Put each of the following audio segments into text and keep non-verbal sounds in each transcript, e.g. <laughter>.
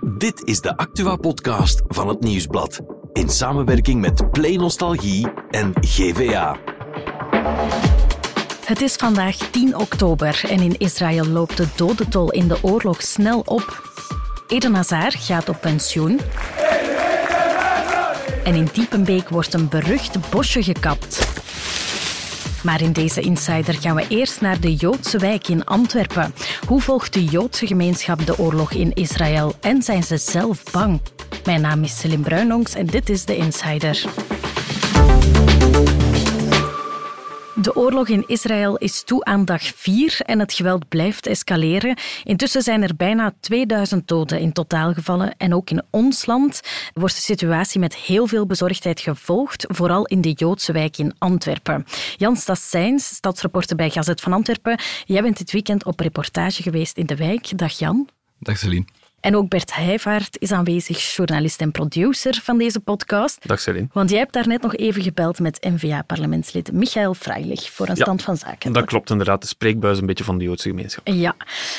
Dit is de Actua-podcast van het Nieuwsblad. In samenwerking met Play Nostalgie en GVA. Het is vandaag 10 oktober en in Israël loopt de dodentol in de oorlog snel op. Eden Hazar gaat op pensioen. En in Diepenbeek wordt een berucht bosje gekapt. Maar in deze Insider gaan we eerst naar de Joodse wijk in Antwerpen. Hoe volgt de Joodse gemeenschap de oorlog in Israël en zijn ze zelf bang? Mijn naam is Celine Bruinongs en dit is de Insider. De oorlog in Israël is toe aan dag 4 en het geweld blijft escaleren. Intussen zijn er bijna 2000 doden in totaal gevallen. En ook in ons land wordt de situatie met heel veel bezorgdheid gevolgd, vooral in de Joodse wijk in Antwerpen. Jan Stassijns, stadsreporter bij Gazet van Antwerpen. Jij bent dit weekend op reportage geweest in de wijk. Dag Jan. Dag Celine. En ook Bert Heijvaart is aanwezig, journalist en producer van deze podcast. Dag Celine. Want jij hebt daarnet nog even gebeld met N-VA-parlementslid Michael Freilich voor een stand van zaken. Dat klopt inderdaad, de spreekbuis een beetje van de Joodse gemeenschap. Ja.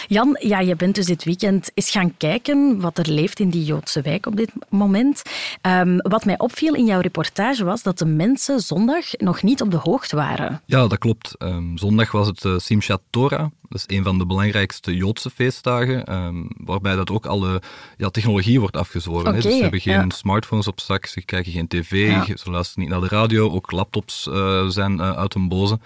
Jan, ja, je bent dus dit weekend eens gaan kijken wat er leeft in die Joodse wijk op dit moment. Um, wat mij opviel in jouw reportage was dat de mensen zondag nog niet op de hoogte waren. Ja, dat klopt. Um, zondag was het uh, Simchat Torah. Dat is een van de belangrijkste Joodse feestdagen, um, waarbij dat ook alle ja, technologie wordt afgezworen. Okay, dus ze hebben geen ja. smartphones op zak, ze kijken geen tv, Ja. ze luisteren niet naar de radio, ook laptops uh, zijn uh, uit hun boze.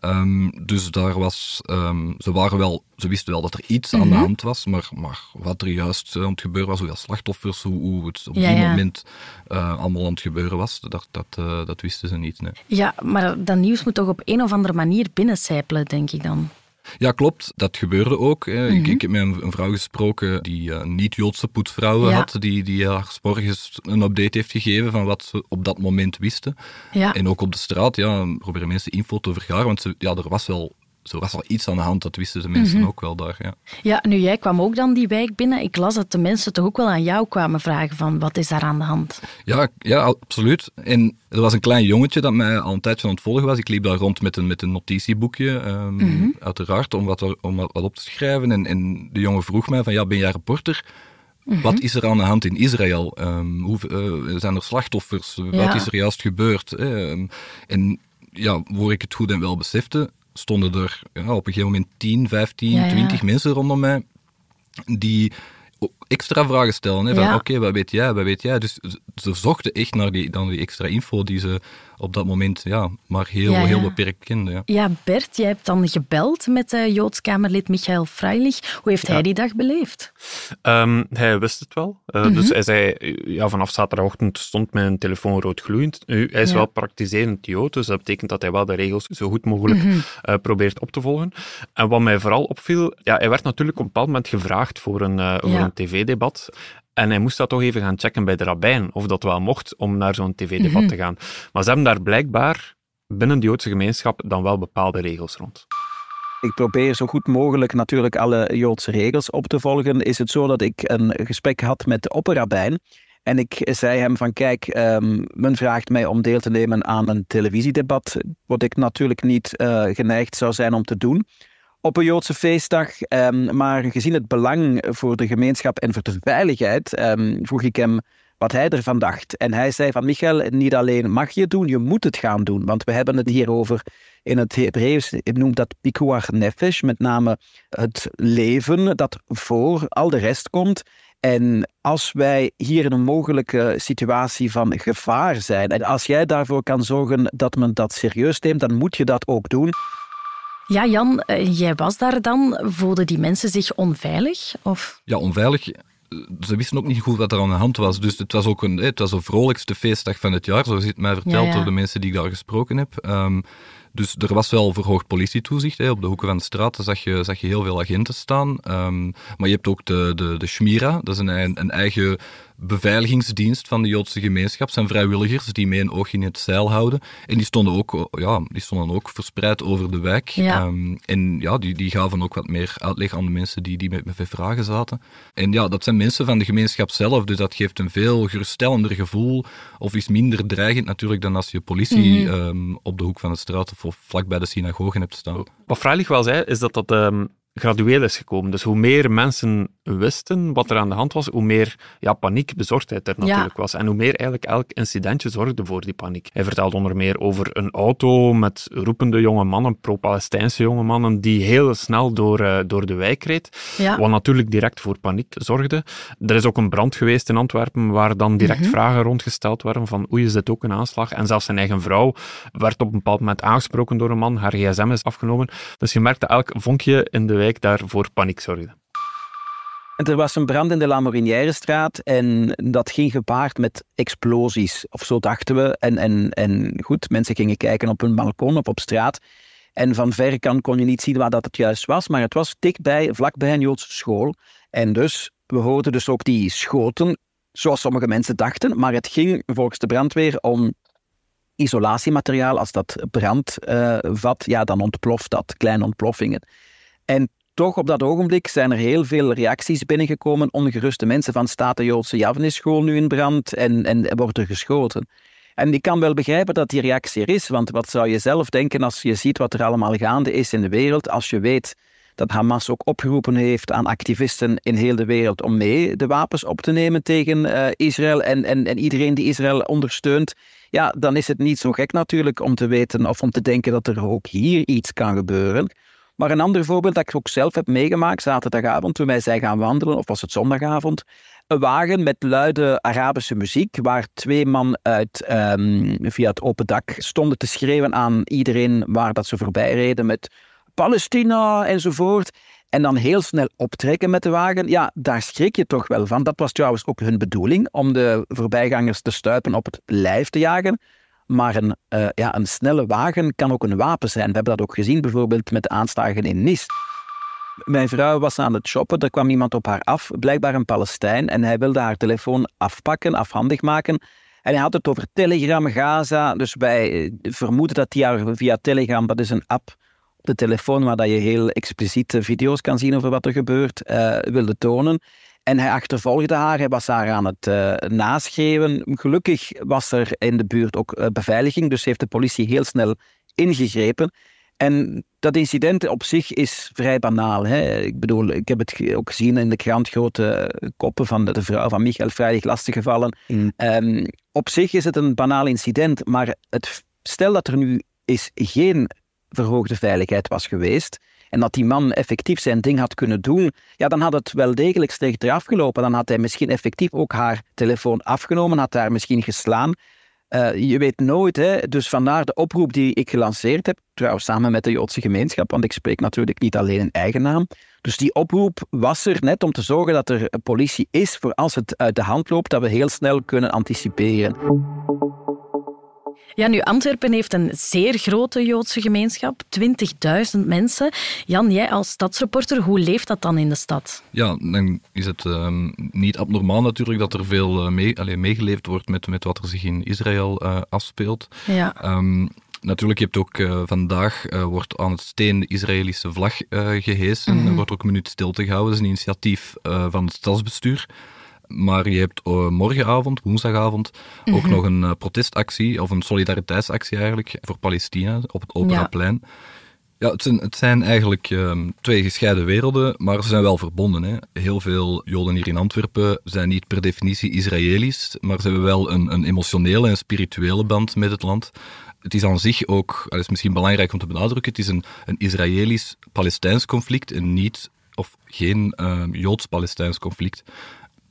Um, dus daar was, um, ze waren wel, ze wisten wel dat er iets Mhm. aan de hand was, maar, maar wat er juist aan het gebeuren was, hoeveel slachtoffers, hoe, hoe het op Ja, die ja. moment uh, allemaal aan het gebeuren was, dat, dat, uh, dat wisten ze niet. Nee. Ja, maar dat nieuws moet toch op een of andere manier binnencijpelen, denk ik dan. Ja, klopt. Dat gebeurde ook. Hè. Mhm. ik, ik heb met een, een vrouw gesproken die uh, niet-Joodse poetsvrouwen Ja. had, die, die haar morgens een update heeft gegeven van wat ze op dat moment wisten. Ja. En ook op de straat ja, proberen mensen info te vergaren, want ze, ja, er was wel... Er was al iets aan de hand, dat wisten de mensen Mhm. ook wel daar. Ja. Ja, nu jij kwam ook dan die wijk binnen. Ik las dat de mensen toch ook wel aan jou kwamen vragen van wat is daar aan de hand? Ja, ja, absoluut. En er was een klein jongetje dat mij al een tijdje aan het volgen was. Ik liep daar rond met een, met een notitieboekje, um, mm -hmm. uiteraard, om, wat, om wat op te schrijven. En, en de jongen vroeg mij van, ja, ben jij reporter? Mm -hmm. Wat is er aan de hand in Israël? Um, hoe, uh, zijn er slachtoffers? Ja. Wat is er juist gebeurd? Um, en ja, voor ik het goed en wel besefte, stonden er ja, op een gegeven moment 10, 15, ja, ja. 20 mensen rondom mij die extra vragen stellen. Hè, van oké, okay, wat weet jij, wat weet jij? Dus ze zochten echt naar die, dan die extra info die ze op dat moment ja, maar heel, Ja, ja. heel beperkt kenden. Ja. Ja, Bert, jij hebt dan gebeld met uh, Joods Kamerlid Michael Freilich. Hoe heeft hij die dag beleefd? Um, hij wist het wel. Uh, Mhm. Dus hij zei, ja, vanaf zaterdagochtend stond mijn telefoon rood gloeiend. Nu, hij is Ja. wel praktiserend Jood, dus dat betekent dat hij wel de regels zo goed mogelijk Mhm. uh, probeert op te volgen. En wat mij vooral opviel, ja, hij werd natuurlijk op een bepaald moment gevraagd voor een, uh, een tv-debat. En hij moest dat toch even gaan checken bij de rabbijn, of dat wel mocht om naar zo'n tv-debat Mhm. te gaan. Maar ze hebben daar blijkbaar binnen de Joodse gemeenschap dan wel bepaalde regels rond. Ik probeer zo goed mogelijk natuurlijk alle Joodse regels op te volgen. Is het zo dat ik een gesprek had met de opperrabijn. En ik zei hem van kijk, um, men vraagt mij om deel te nemen aan een televisiedebat. Wat ik natuurlijk niet uh, geneigd zou zijn om te doen op een Joodse feestdag. Um, maar gezien het belang voor de gemeenschap en voor de veiligheid, um, vroeg ik hem wat hij ervan dacht. En hij zei van Michael, niet alleen mag je het doen, je moet het gaan doen. Want we hebben het hier over in het Hebreeuws, noemt dat pikuach nefesh, met name het leven dat voor al de rest komt. En als wij hier in een mogelijke situatie van gevaar zijn, en als jij daarvoor kan zorgen dat men dat serieus neemt, dan moet je dat ook doen. Ja, Jan, uh, jij was daar dan. Voelden die mensen zich onveilig? Of? Ja, onveilig. Ze wisten ook niet goed wat er aan de hand was. Dus het was ook een, het was de vrolijkste feestdag van het jaar, zoals het mij verteld ja, ja. door de mensen die ik daar gesproken heb. Um, dus er was wel verhoogd politietoezicht. Hè. Op de hoeken van de straat zag je, zag je heel veel agenten staan. Um, maar je hebt ook de, de, de Shmira, dat is een, een eigen beveiligingsdienst van de Joodse gemeenschap. Zijn vrijwilligers die mee een oog in het zeil houden. En die stonden ook, ja, die stonden ook verspreid over de wijk. Ja. Um, en ja, die, die gaven ook wat meer uitleg aan de mensen die, die met, met vragen zaten. En ja, dat zijn mensen van de gemeenschap zelf, dus dat geeft een veel geruststellender gevoel. Of is minder dreigend natuurlijk dan als je politie Mhm. um, op de hoek van de straat of, of vlak bij de synagogen hebt staan. Wat Freilich wel zei, is dat dat um, gradueel is gekomen. Dus hoe meer mensen wisten wat er aan de hand was, hoe meer ja, paniek, bezorgdheid er natuurlijk was. En hoe meer eigenlijk elk incidentje zorgde voor die paniek. Hij vertelde onder meer over een auto met roepende jonge mannen, pro-Palestijnse jonge mannen, die heel snel door, uh, door de wijk reed. Wat natuurlijk direct voor paniek zorgde. Er is ook een brand geweest in Antwerpen, waar dan direct mhm. vragen rondgesteld werden van oei, is dit ook een aanslag? En zelfs zijn eigen vrouw werd op een bepaald moment aangesproken door een man, haar gsm is afgenomen. Dus je merkte elk vonkje in de wijk daar voor paniek zorgde. Er was een brand in de La straat en dat ging gepaard met explosies, of zo dachten we. En, en, en goed, mensen gingen kijken op hun balkon of op straat. En van verre kan kon je niet zien waar dat het juist was, maar het was dichtbij, vlakbij een Joodse school. En dus, we hoorden dus ook die schoten, zoals sommige mensen dachten, maar het ging volgens de brandweer om isolatiemateriaal. Als dat brand uh, vat, ja, dan ontploft dat, kleine ontploffingen. En toch op dat ogenblik zijn er heel veel reacties binnengekomen. Ongeruste mensen van staat de Joodse Javnisschool nu in brand en, en wordt er geschoten. En ik kan wel begrijpen dat die reactie er is, want wat zou je zelf denken als je ziet wat er allemaal gaande is in de wereld, als je weet dat Hamas ook opgeroepen heeft aan activisten in heel de wereld om mee de wapens op te nemen tegen uh, Israël en, en, en iedereen die Israël ondersteunt, ja, dan is het niet zo gek natuurlijk om te weten of om te denken dat er ook hier iets kan gebeuren. Maar een ander voorbeeld dat ik ook zelf heb meegemaakt zaterdagavond toen wij zijn gaan wandelen, of was het zondagavond, een wagen met luide Arabische muziek, waar twee man uit um, via het open dak stonden te schreeuwen aan iedereen waar dat ze voorbij reden met Palestina enzovoort. En dan heel snel optrekken met de wagen. Ja, daar schrik je toch wel van. Dat was trouwens ook hun bedoeling, om de voorbijgangers te stuipen op het lijf te jagen. Maar een, uh, ja, een snelle wagen kan ook een wapen zijn. We hebben dat ook gezien bijvoorbeeld met de aanslagen in Nice. Mijn vrouw was aan het shoppen, er kwam iemand op haar af, blijkbaar een Palestijn, en hij wilde haar telefoon afpakken, afhandig maken. En hij had het over Telegram, Gaza, dus wij eh, vermoeden dat hij haar via Telegram, dat is een app op de telefoon waar dat je heel expliciete video's kan zien over wat er gebeurt, uh, wilde tonen. En hij achtervolgde haar, hij was haar aan het uh, naschreeuwen. Gelukkig was er in de buurt ook uh, beveiliging, dus heeft de politie heel snel ingegrepen. En dat incident op zich is vrij banaal. Hè? Ik bedoel, ik heb het ook gezien in de krant, grote koppen van de, vrouw van Michael vrijdag lastiggevallen. Mm. Um, op zich is het een banaal incident, maar het, stel dat er nu is geen verhoogde veiligheid was geweest, en dat die man effectief zijn ding had kunnen doen, ja, dan had het wel degelijk slechter afgelopen. Dan had hij misschien effectief ook haar telefoon afgenomen, had haar misschien geslaan. Uh, je weet nooit, hè? dus vandaar de oproep die ik gelanceerd heb, trouwens samen met de Joodse gemeenschap, want ik spreek natuurlijk niet alleen in eigen naam. Dus die oproep was er net om te zorgen dat er politie is voor als het uit de hand loopt, dat we heel snel kunnen anticiperen. Ja, nu, Antwerpen heeft een zeer grote Joodse gemeenschap, 20.000 mensen. Jan, jij als stadsreporter, hoe leeft dat dan in de stad? Ja, dan is het um, niet abnormaal natuurlijk dat er veel uh, mee, allez, meegeleefd wordt met, met wat er zich in Israël uh, afspeelt. Ja. Um, Natuurlijk, je hebt ook uh, vandaag uh, wordt aan het steen de Israëlische vlag uh, gehesen. Mm Er wordt ook een minuut stilte gehouden. Dat is een initiatief van het stadsbestuur. Maar je hebt uh, morgenavond, woensdagavond, ook mhm. nog een uh, protestactie, of een solidariteitsactie eigenlijk, voor Palestina op het Operaplein. Ja. Ja, het zijn, het zijn eigenlijk um, twee gescheiden werelden, maar ze zijn wel verbonden. Hè. Heel veel Joden hier in Antwerpen zijn niet per definitie Israëli's, maar ze hebben wel een, een emotionele en spirituele band met het land. Het is aan zich ook, dat is misschien belangrijk om te benadrukken, het is een, een Israëlisch-Palestijns conflict en niet of geen uh, Joods-Palestijns conflict.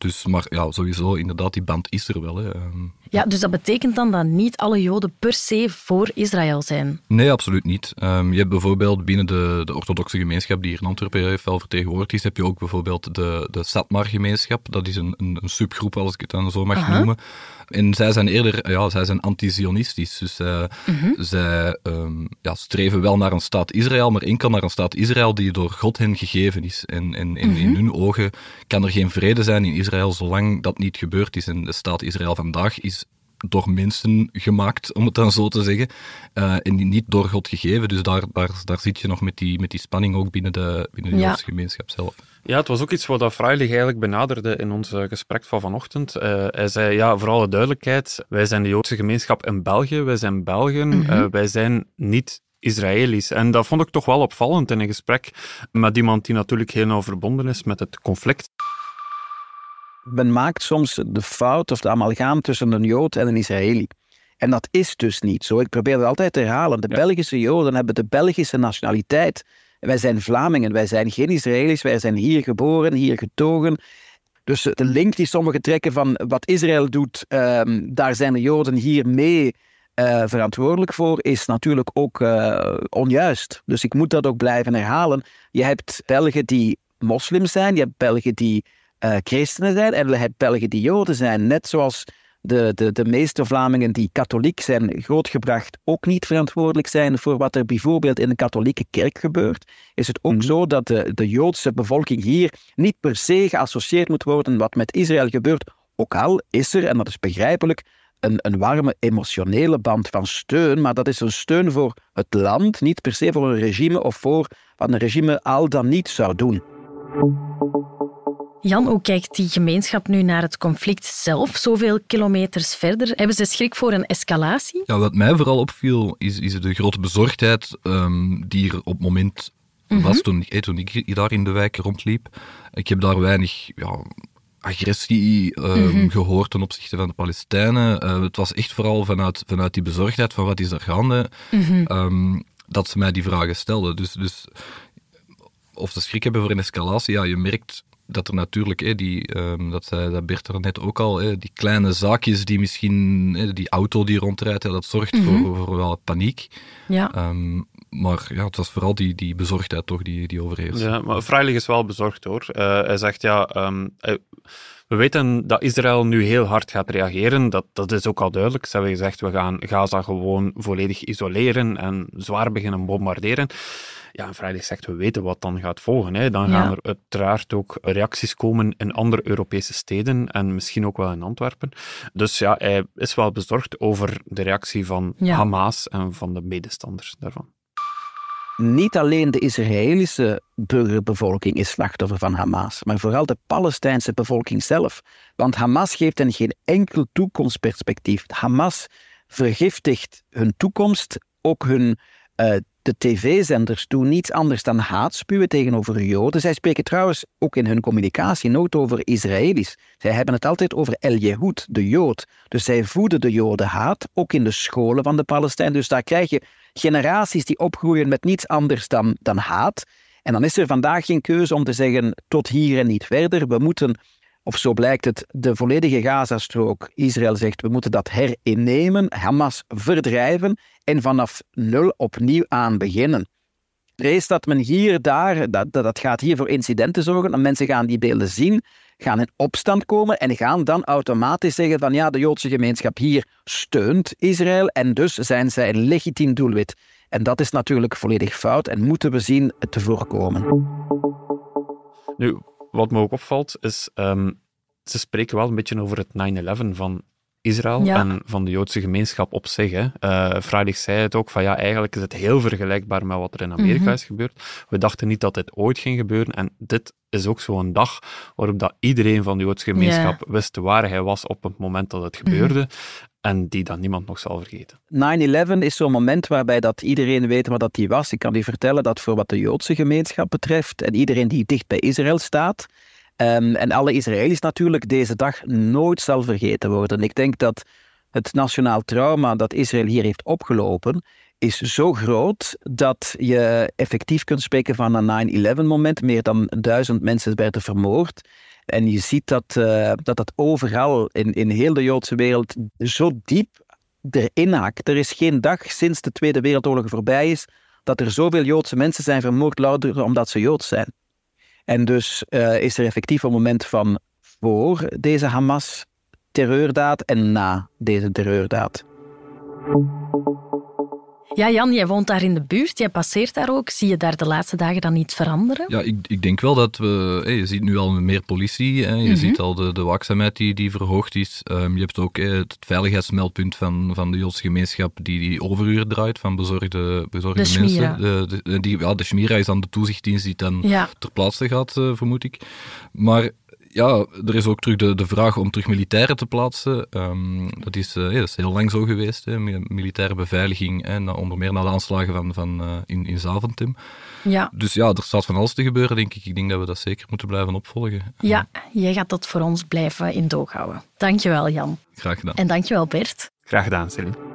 Dus, maar ja, sowieso, inderdaad, die band is er wel. Hè. Ehm, ja, dus dat betekent dan dat niet alle Joden per se voor Israël zijn? Nee, absoluut niet. Um, je hebt bijvoorbeeld binnen de, de orthodoxe gemeenschap die hier in Antwerpen heeft wel vertegenwoordigd is, heb je ook bijvoorbeeld de, de Satmar-gemeenschap. Dat is een, een, een, subgroep, als ik het dan zo mag noemen. En zij zijn eerder ja, zij zijn anti-Zionistisch. Dus uh, zij um, ja, streven wel naar een staat Israël, maar enkel naar een staat Israël die door God hen gegeven is. En, en, in mhm. hun ogen kan er geen vrede zijn in Israël zolang dat niet gebeurd is. En de staat Israël vandaag is door mensen gemaakt, om het dan zo te zeggen, uh, en niet door God gegeven. Dus daar, daar, daar zit je nog met die, met die spanning ook binnen de, binnen de Joodse gemeenschap zelf. Ja, het was ook iets wat Freilich eigenlijk benaderde in ons eh, gesprek van vanochtend. Uh, hij zei, ja, voor alle duidelijkheid, wij zijn de Joodse gemeenschap in België, wij zijn Belgen, mm wij zijn niet Israëli's. En dat vond ik toch wel opvallend in een gesprek met iemand die natuurlijk heel nauw verbonden is met het conflict. Men maakt soms de fout of de amalgaam tussen een Jood en een Israëli. En dat is dus niet zo. Ik probeer het altijd te herhalen. De Belgische Joden hebben de Belgische nationaliteit. Wij zijn Vlamingen, wij zijn geen Israëli's, wij zijn hier geboren, hier getogen. Dus de link die sommigen trekken van wat Israël doet, ehm, daar zijn de Joden hier mee uh, verantwoordelijk voor, is natuurlijk ook uh, onjuist. Dus ik moet dat ook blijven herhalen. Je hebt Belgen die moslims zijn, je hebt Belgen die uh, christenen zijn en hebt Belgen die Joden zijn. Net zoals de, de, de meeste Vlamingen die katholiek zijn grootgebracht ook niet verantwoordelijk zijn voor wat er bijvoorbeeld in de katholieke kerk gebeurt, is het ook mhm. zo dat de, de Joodse bevolking hier niet per se geassocieerd moet worden wat met Israël gebeurt. Ook al is er, en dat is begrijpelijk, een, een warme emotionele band van steun, maar dat is een steun voor het land, niet per se voor een regime of voor wat een regime al dan niet zou doen. Jan, hoe kijkt die gemeenschap nu naar het conflict zelf, zoveel kilometers verder? Hebben ze schrik voor een escalatie? Ja, wat mij vooral opviel, is, is de grote bezorgdheid um, die er op het moment was mhm. toen, eh, toen ik daar in de wijk rondliep. Ik heb daar weinig ja, agressie um, gehoord ten opzichte van de Palestijnen. Uh, het was echt vooral vanuit, vanuit die bezorgdheid van wat is er gaande, mm um, dat ze mij die vragen stelden. Dus, dus of ze schrik hebben voor een escalatie, ja, je merkt dat er natuurlijk, die, um, dat zei dat Bert er net ook al, die kleine zaakjes die misschien, die auto die rondrijdt, dat zorgt voor, mhm. voor wel paniek. Ja. Um, maar ja, het was vooral die, die bezorgdheid toch die, die overheerst. Ja, maar Freilich is wel bezorgd hoor. Uh, hij zegt ja, um, we weten dat Israël nu heel hard gaat reageren. Dat, dat is ook al duidelijk. Ze hebben gezegd, we gaan Gaza gewoon volledig isoleren en zwaar beginnen bombarderen. Ja, en Vrijdag zegt, we weten wat dan gaat volgen. Hè. Dan gaan er uiteraard ook reacties komen in andere Europese steden en misschien ook wel in Antwerpen. Dus ja, hij is wel bezorgd over de reactie van Hamas en van de medestanders daarvan. Niet alleen de Israëlische burgerbevolking is slachtoffer van Hamas, maar vooral de Palestijnse bevolking zelf. Want Hamas geeft hen geen enkel toekomstperspectief. Hamas vergiftigt hun toekomst, ook hun uh, de tv-zenders doen niets anders dan haat spuwen tegenover Joden. Zij spreken trouwens ook in hun communicatie nooit over Israëli's. Zij hebben het altijd over El Yehud, de Jood. Dus zij voeden de Joden haat, ook in de scholen van de Palestijnen. Dus daar krijg je generaties die opgroeien met niets anders dan, dan haat. En dan is er vandaag geen keuze om te zeggen tot hier en niet verder. We moeten of zo blijkt het, de volledige Gazastrook. Israël zegt we moeten dat herinnemen, Hamas verdrijven en vanaf nul opnieuw aan beginnen. Vrees dat men hier, daar, dat, dat gaat hier voor incidenten zorgen, en mensen gaan die beelden zien, gaan in opstand komen en gaan dan automatisch zeggen van ja, de Joodse gemeenschap hier steunt Israël en dus zijn zij een legitiem doelwit. En dat is natuurlijk volledig fout en moeten we zien te voorkomen. Nu, wat me ook opvalt, is um, ze spreken wel een beetje over het 9-11 van Israël en van de Joodse gemeenschap op zich. Hè. Uh, zei het ook, van ja, eigenlijk is het heel vergelijkbaar met wat er in Amerika mhm. is gebeurd. We dachten niet dat dit ooit ging gebeuren en dit is ook zo'n dag waarop dat iedereen van de Joodse gemeenschap wist waar hij was op het moment dat het gebeurde. En die dan niemand nog zal vergeten. 9-11 is zo'n moment waarbij dat iedereen weet wat dat die was. Ik kan u vertellen dat voor wat de Joodse gemeenschap betreft en iedereen die dicht bij Israël staat, um, en alle Israëli's natuurlijk deze dag nooit zal vergeten worden. Ik denk dat het nationaal trauma dat Israël hier heeft opgelopen, is zo groot dat je effectief kunt spreken van een 9-11 moment. Meer dan duizend mensen werden vermoord. En je ziet dat uh, dat, dat overal in, in heel de Joodse wereld zo diep erin haakt. Er is geen dag sinds de Tweede Wereldoorlog voorbij is dat er zoveel Joodse mensen zijn vermoord louter omdat ze Joods zijn. En dus uh, is er effectief een moment van voor deze Hamas-terreurdaad en na deze terreurdaad. Ja, Jan, jij woont daar in de buurt, jij passeert daar ook. Zie je daar de laatste dagen dan niet veranderen? Ja, ik, ik denk wel dat we... Hey, je ziet nu al meer politie, hè, je mhm. ziet al de, de waakzaamheid die, die verhoogd is. Um, je hebt ook het veiligheidsmeldpunt van, van de Joodse gemeenschap die, die overuren draait van bezorgde, bezorgde de mensen. De, de, die, ja, de Schmira is dan de toezichtdienst die dan ter plaatse gaat, uh, vermoed ik. Maar ja, er is ook terug de, de vraag om terug militairen te plaatsen. Ehm, dat, is, uh, dat is heel lang zo geweest, hè. militaire beveiliging, en onder meer na de aanslagen van, van, uh, in, in Zaventem. Ja. Dus ja, er staat van alles te gebeuren, denk ik. Ik denk dat we dat zeker moeten blijven opvolgen. Ja, jij gaat dat voor ons blijven in doog houden. Dankjewel, Jan. Graag gedaan. En dankjewel, Bert. Graag gedaan, Celine.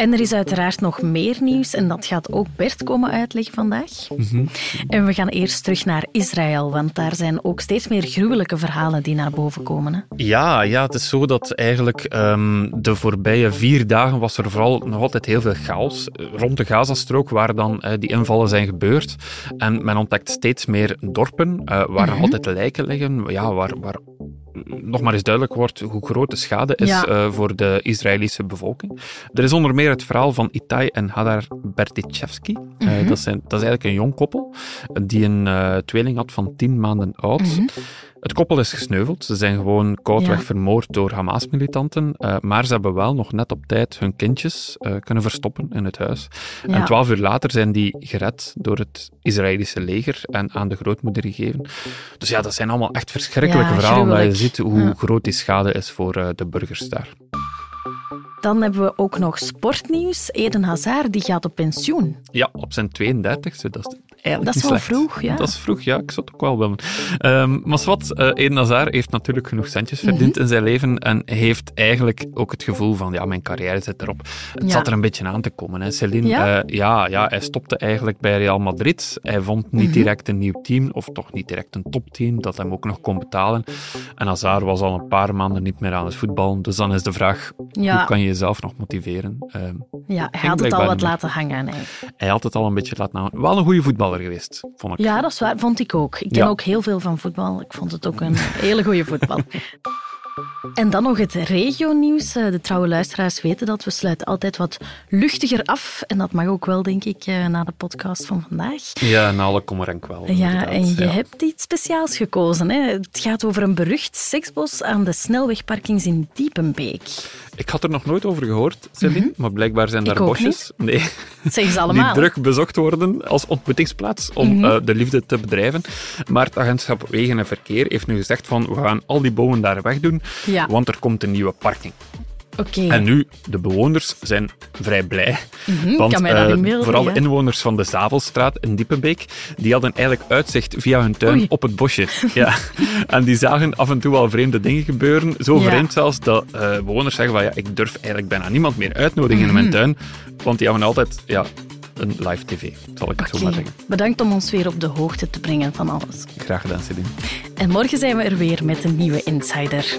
En er is uiteraard nog meer nieuws en dat gaat ook Bert komen uitleggen vandaag. Mhm. En we gaan eerst terug naar Israël, want daar zijn ook steeds meer gruwelijke verhalen die naar boven komen. Hè? Ja, ja, het is zo dat eigenlijk um, de voorbije vier dagen was er vooral nog altijd heel veel chaos rond de Gazastrook, waar dan uh, die invallen zijn gebeurd. En men ontdekt steeds meer dorpen uh, waar mm -hmm. altijd lijken liggen, ja, waar, waar nog maar eens duidelijk wordt hoe groot de schade is ja. uh, voor de Israëlische bevolking. Er is onder meer het verhaal van Itai en Hadar Berdichevsky. Mm -hmm. uh, dat, zijn, dat is eigenlijk een jong koppel die een tweeling had van tien maanden oud. Mm -hmm. Het koppel is gesneuveld. Ze zijn gewoon koudweg ja. vermoord door Hamas-militanten. Uh, maar ze hebben wel nog net op tijd hun kindjes uh, kunnen verstoppen in het huis. Ja. En twaalf uur later zijn die gered door het Israëlische leger en aan de grootmoeder gegeven. Dus ja, dat zijn allemaal echt verschrikkelijke ja, verhalen. Dat je ziet hoe groot die schade is voor uh, de burgers daar. Dan hebben we ook nog sportnieuws. Eden Hazard die gaat op pensioen. Ja, op zijn 32e. Dat is eigenlijk Dat is wel vroeg, ja. Dat is vroeg, ja. Ik zou het ook wel willen. Um, maar wat, uh, Eden Hazard heeft natuurlijk genoeg centjes verdiend mm -hmm. in zijn leven en heeft eigenlijk ook het gevoel van, ja, mijn carrière zit erop. Het ja. zat er een beetje aan te komen. Hè. Celine, ja? Uh, ja, ja, hij stopte eigenlijk bij Real Madrid. Hij vond niet -hmm. direct een nieuw team, of toch niet direct een topteam, dat hem ook nog kon betalen. En Hazard was al een paar maanden niet meer aan het voetballen. Dus dan is de vraag, ja. hoe kan je jezelf nog motiveren? Uh, ja, hij had het al wat laten hangen. Nee. Hij had het al een beetje laten hangen. Wel een goede voetballer geweest, vond ik. Ja, dat is waar. Vond ik ook. Ik ken ja. ook heel veel van voetbal. Ik vond het ook een hele goede voetbal. En dan nog het regionieuws. De trouwe luisteraars weten dat. We sluiten altijd wat luchtiger af. En dat mag ook wel, denk ik, na de podcast van vandaag. Ja, na alle kommer en kwel. Ja, en je ja. hebt iets speciaals gekozen. Hè? Het gaat over een berucht seksbos aan de snelwegparkings in Diepenbeek. Ik had er nog nooit over gehoord, Celine, mm -hmm. maar blijkbaar zijn daar bosjes nee, <laughs> zeg ze allemaal. die druk bezocht worden als ontmoetingsplaats om mm -hmm. uh, de liefde te bedrijven. Maar het agentschap Wegen en Verkeer heeft nu gezegd van we gaan al die bomen daar wegdoen, ja. want er komt een nieuwe parking. Okay. En nu, de bewoners zijn vrij blij. Mm -hmm, want uh, vooral de inwoners van de Zavelstraat in Diepenbeek, die hadden eigenlijk uitzicht via hun tuin Oei. op het bosje. <laughs> ja. En die zagen af en toe wel vreemde dingen gebeuren. Zo Ja. vreemd zelfs dat uh, bewoners zeggen van ja, ik durf eigenlijk bijna niemand meer uitnodigen in Mhm. mijn tuin. Want die hebben altijd ja, een live tv, zal ik het zo maar zeggen. Bedankt om ons weer op de hoogte te brengen van alles. Graag gedaan, Celine. En morgen zijn we er weer met een nieuwe Insider.